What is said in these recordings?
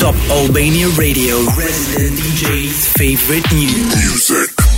Top Albania Radio, resident DJ's favorite new music.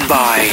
by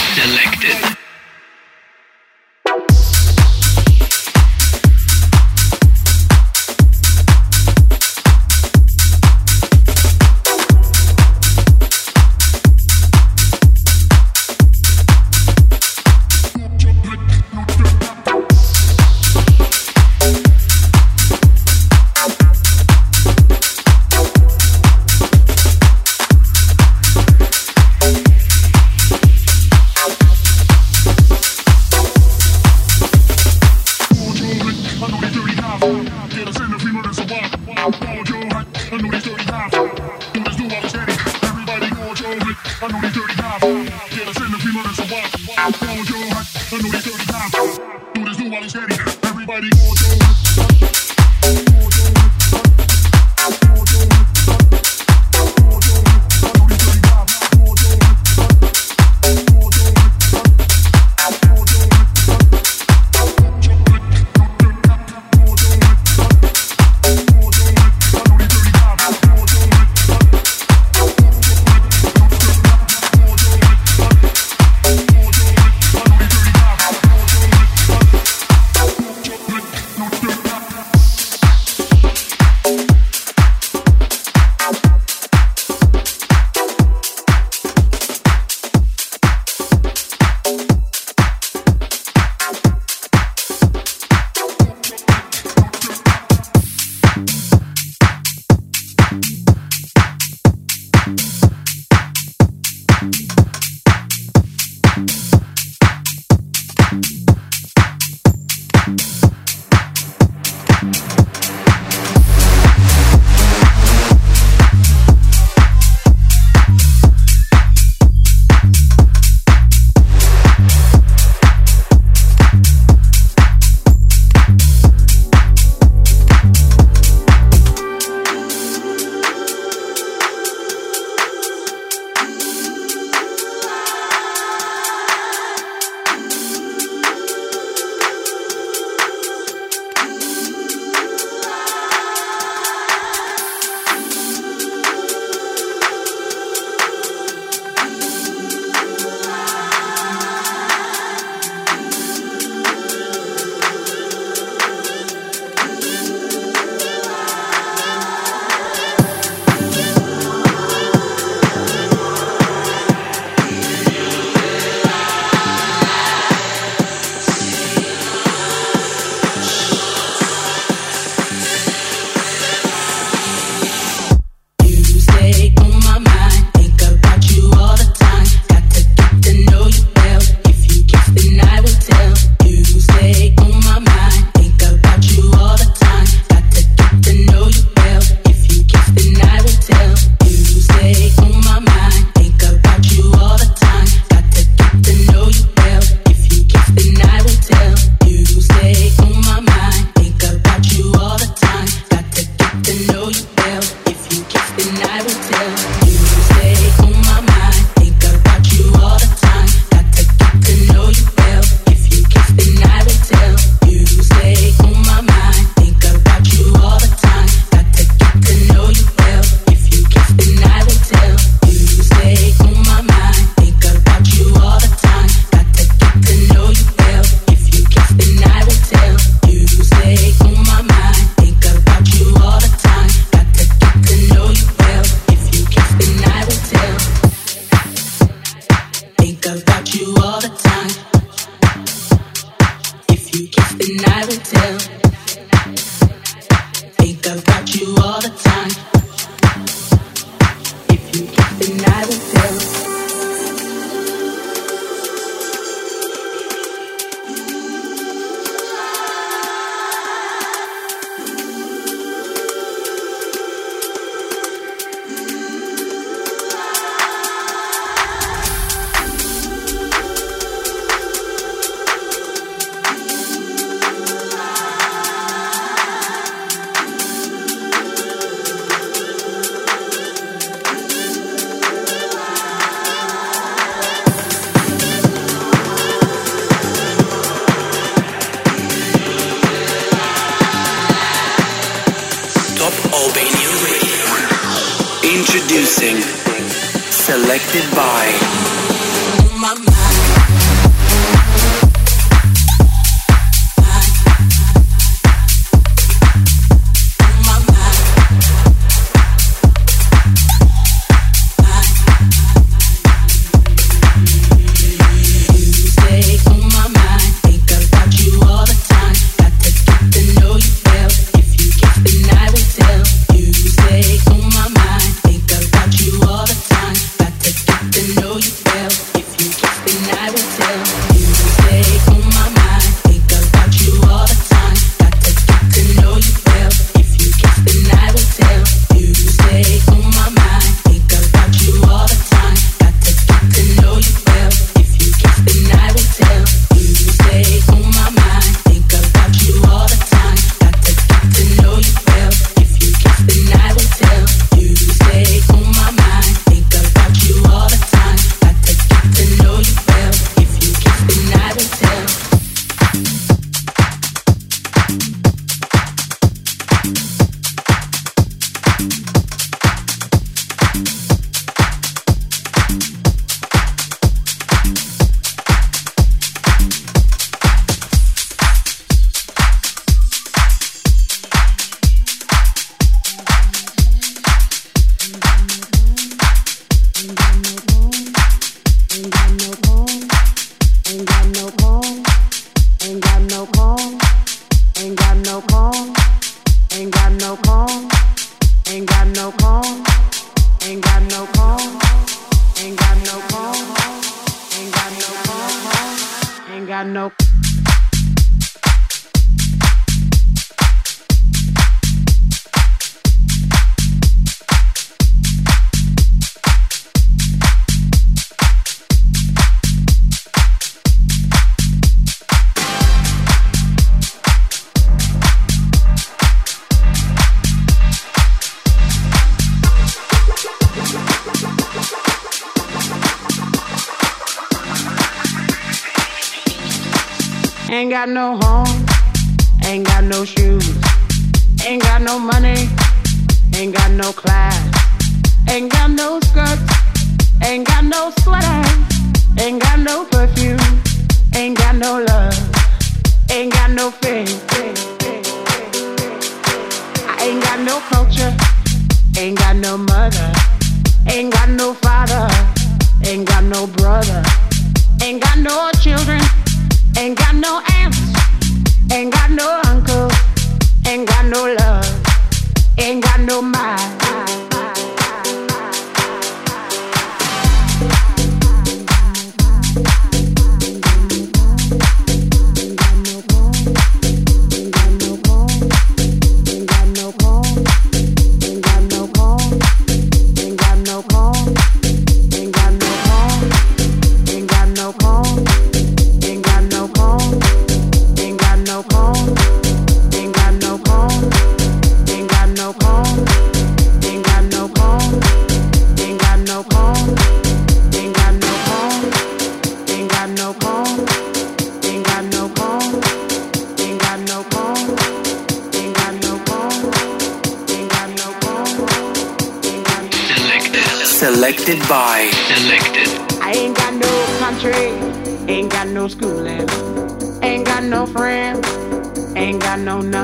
no country, ain't got no love, ain't got no faith.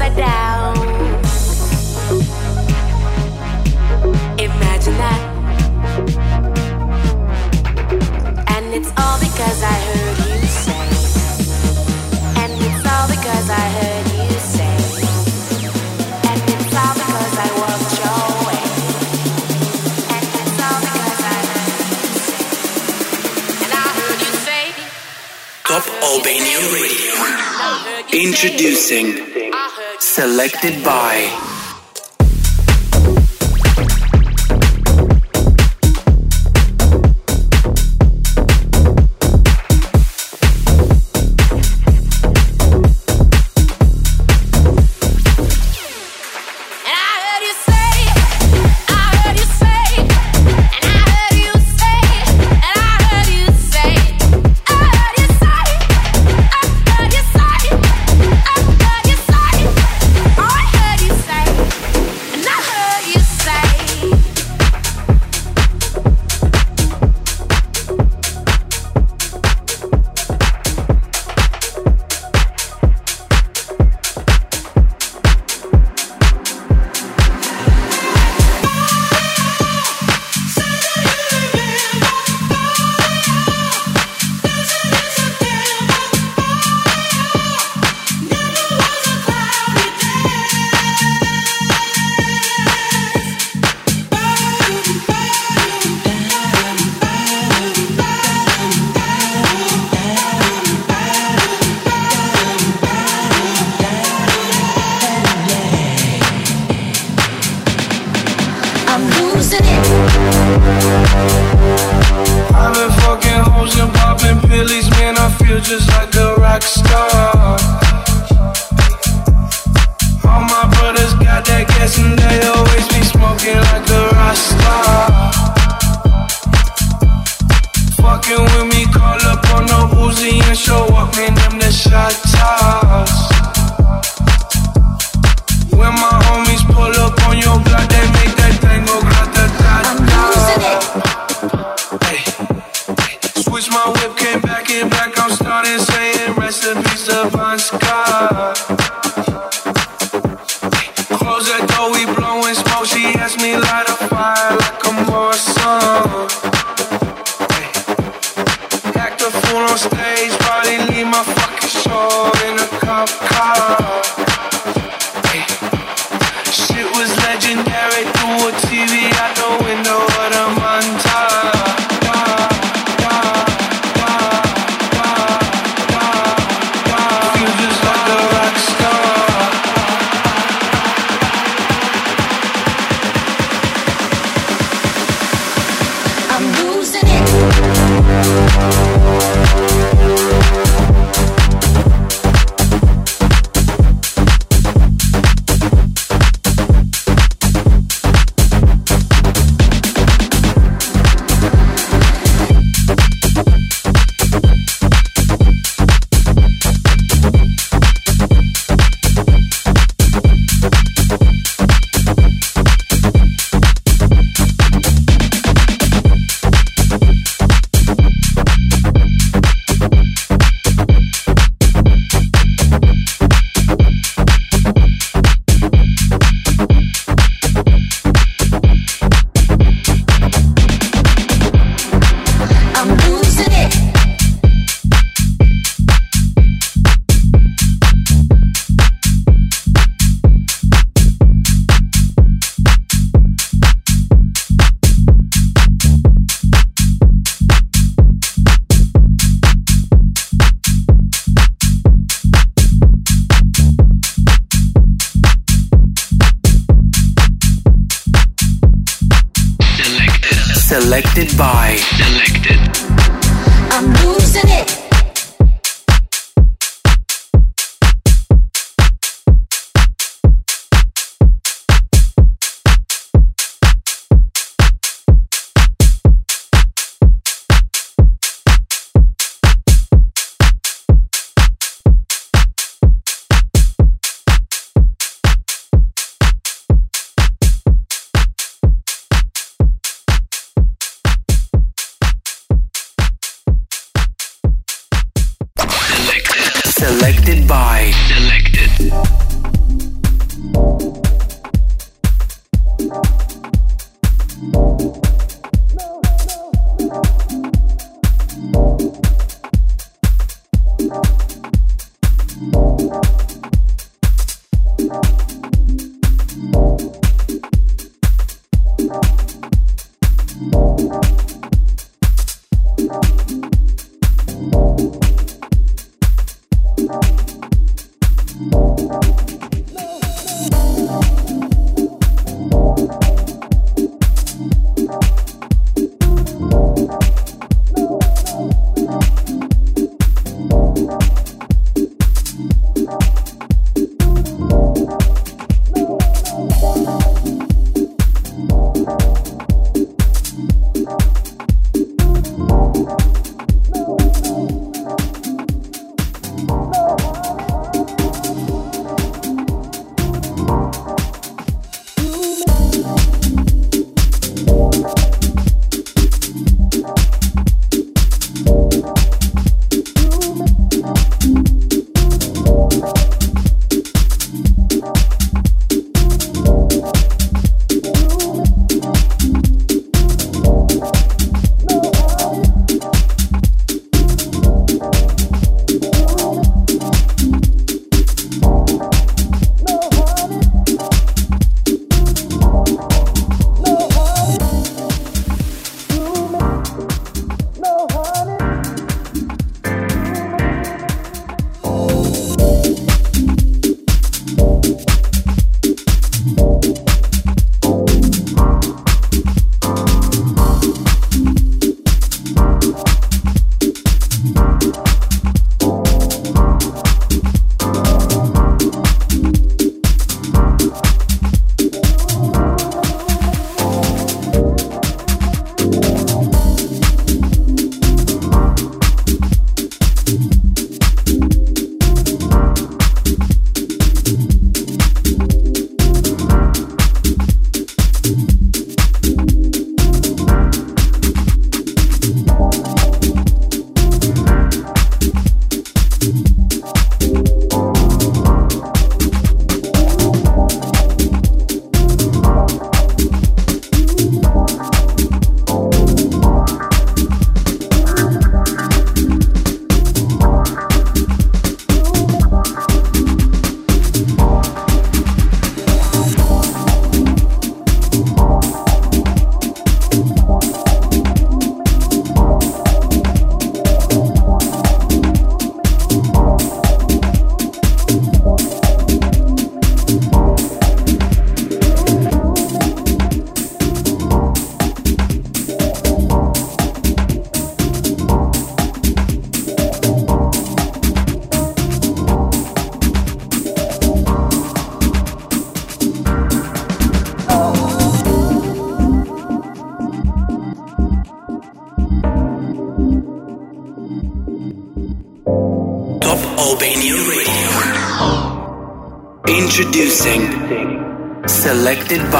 upside down. Imagine that. And it's all because I heard you say. And it's all because I heard you say. And it's all because I walked your way. And it's all because I heard you say. And I heard you say. Top Albanian Radio. Introducing selected by I'm in fucking hoes and popping pillies, man. I feel just like a rock star. All my brothers got that and they always be smoking like a Fucking with me, call up on and show up. Them the shot toss. When my wish my whip came back in black. I'm starting saying recipes of vodka. by Selected. Selected by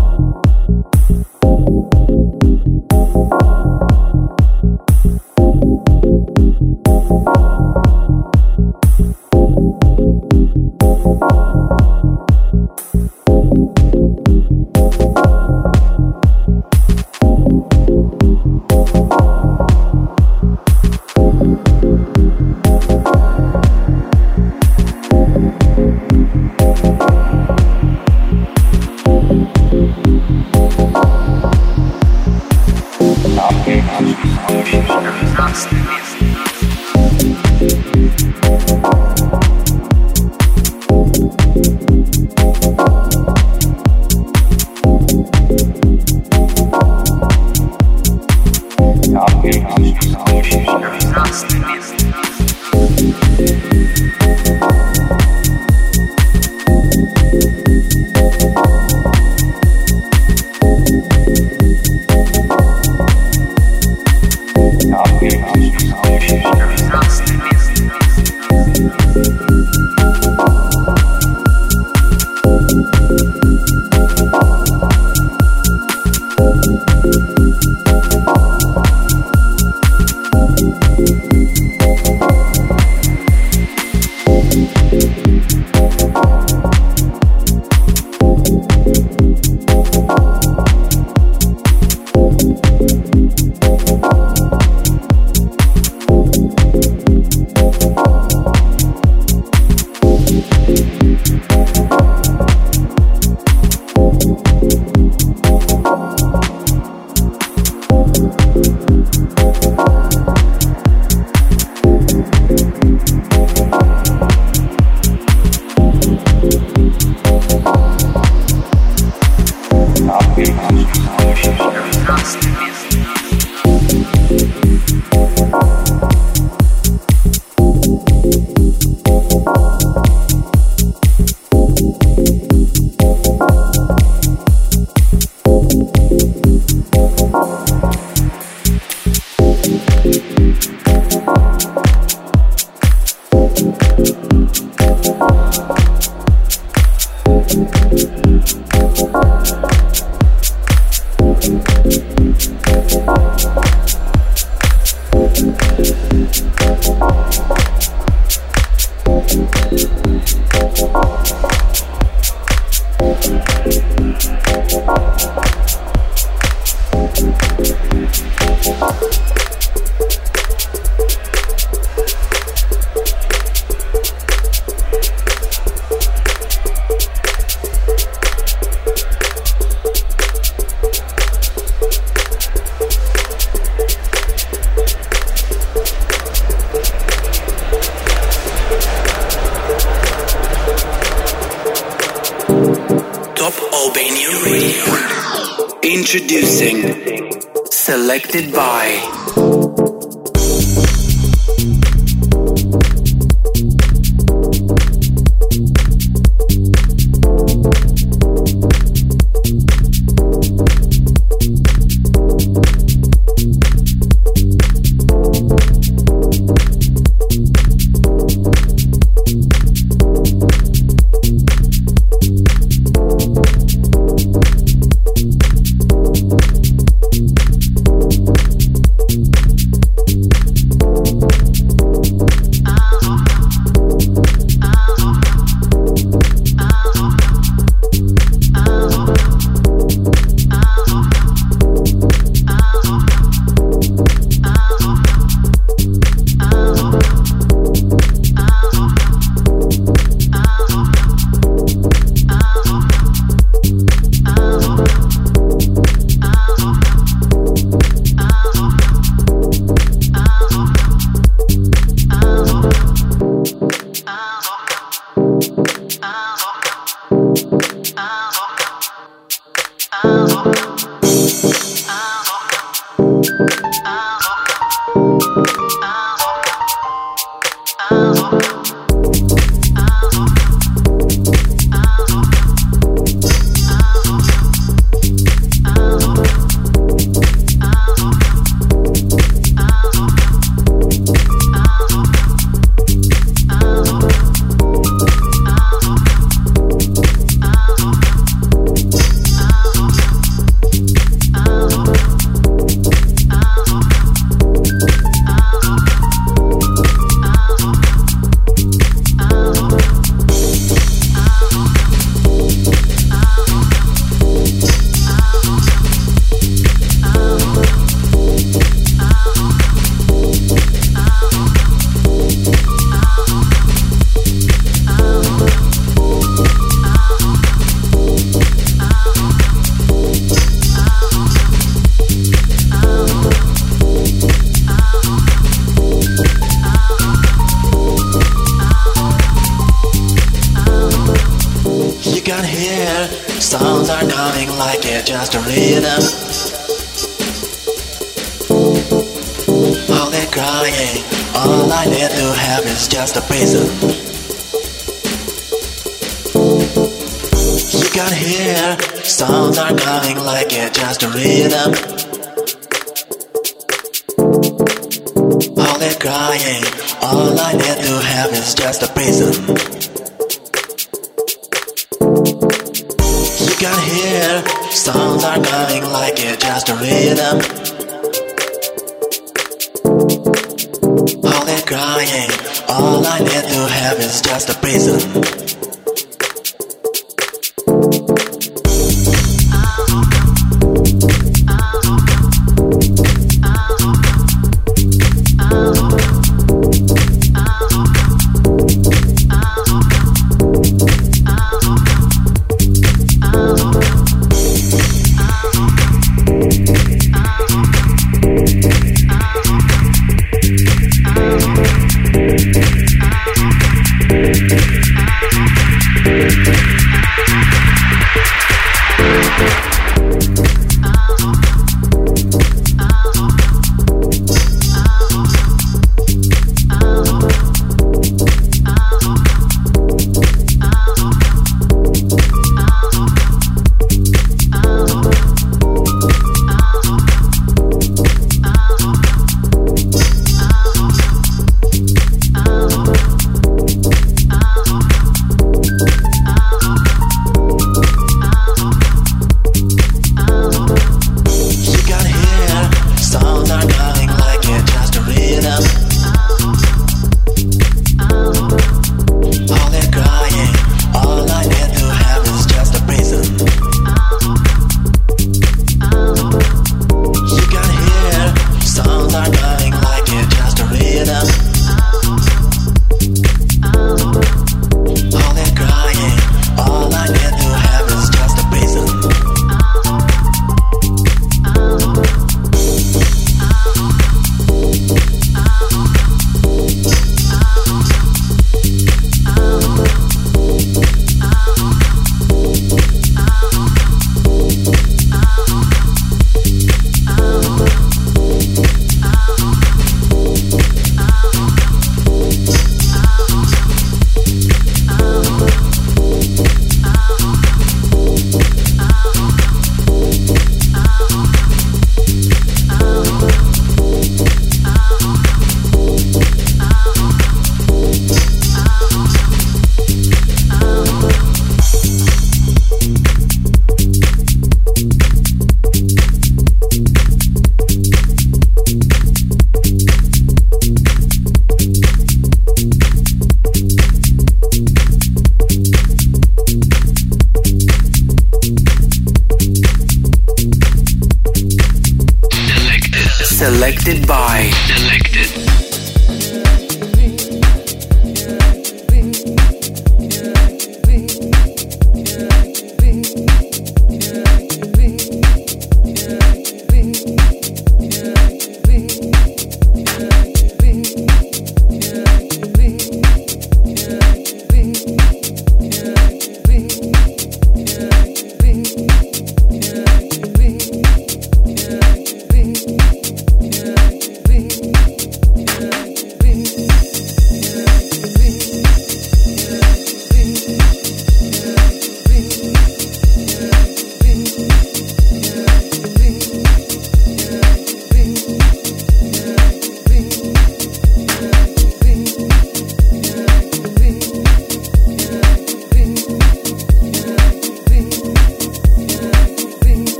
sounds are coming like it's just a rhythm. All they're crying, all I need to have is just a prison. You can hear sounds are coming like it's just a rhythm. All they're crying, all I need to have is just a prison.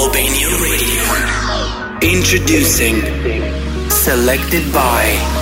Albania Radio. Introducing. Selected by.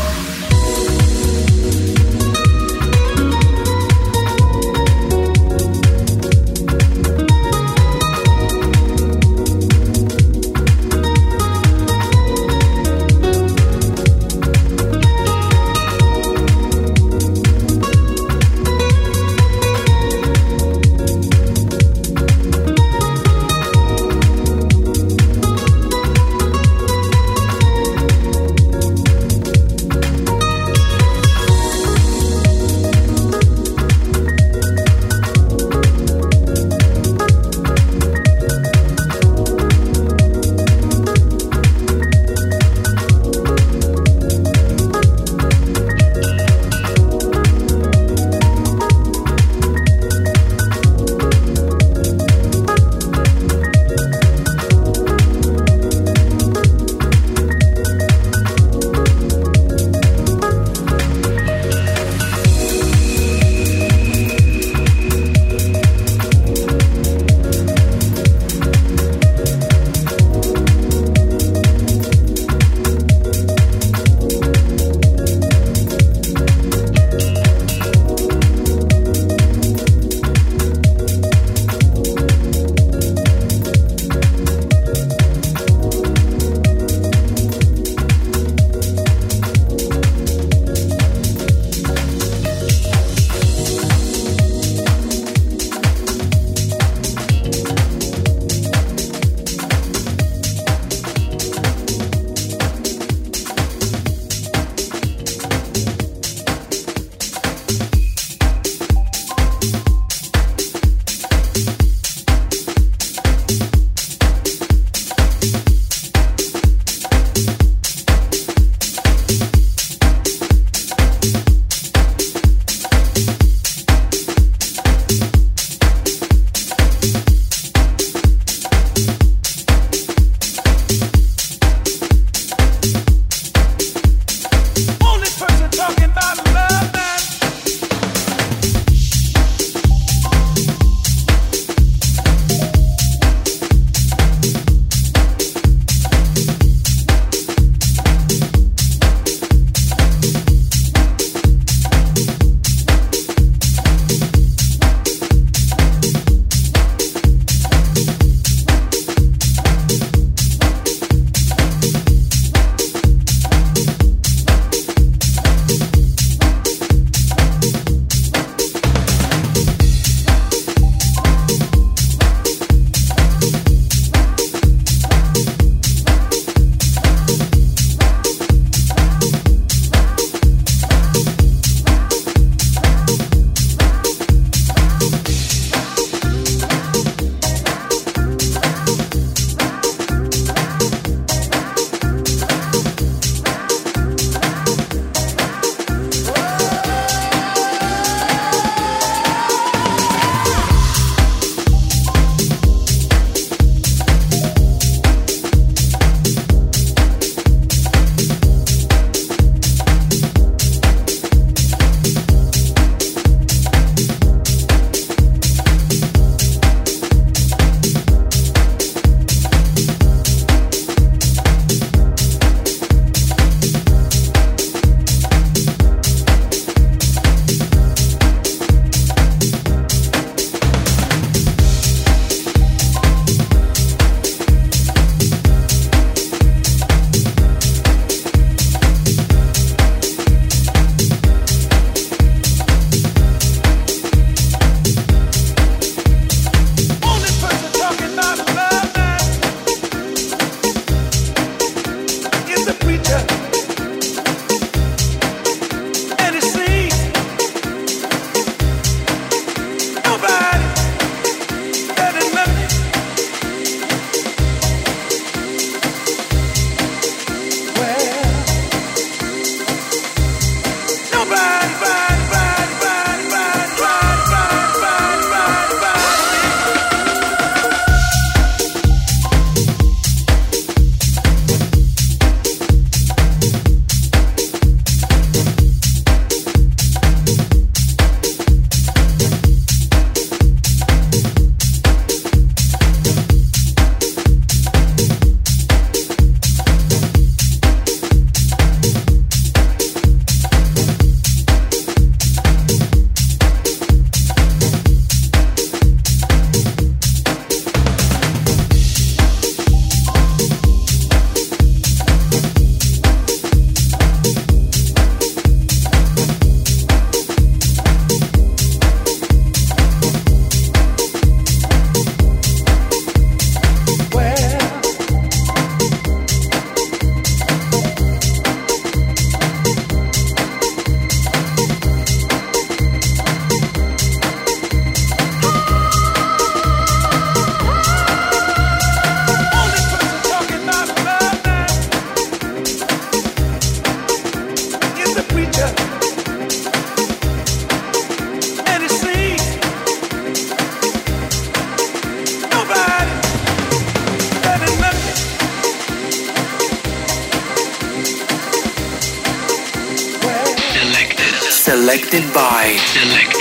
selected.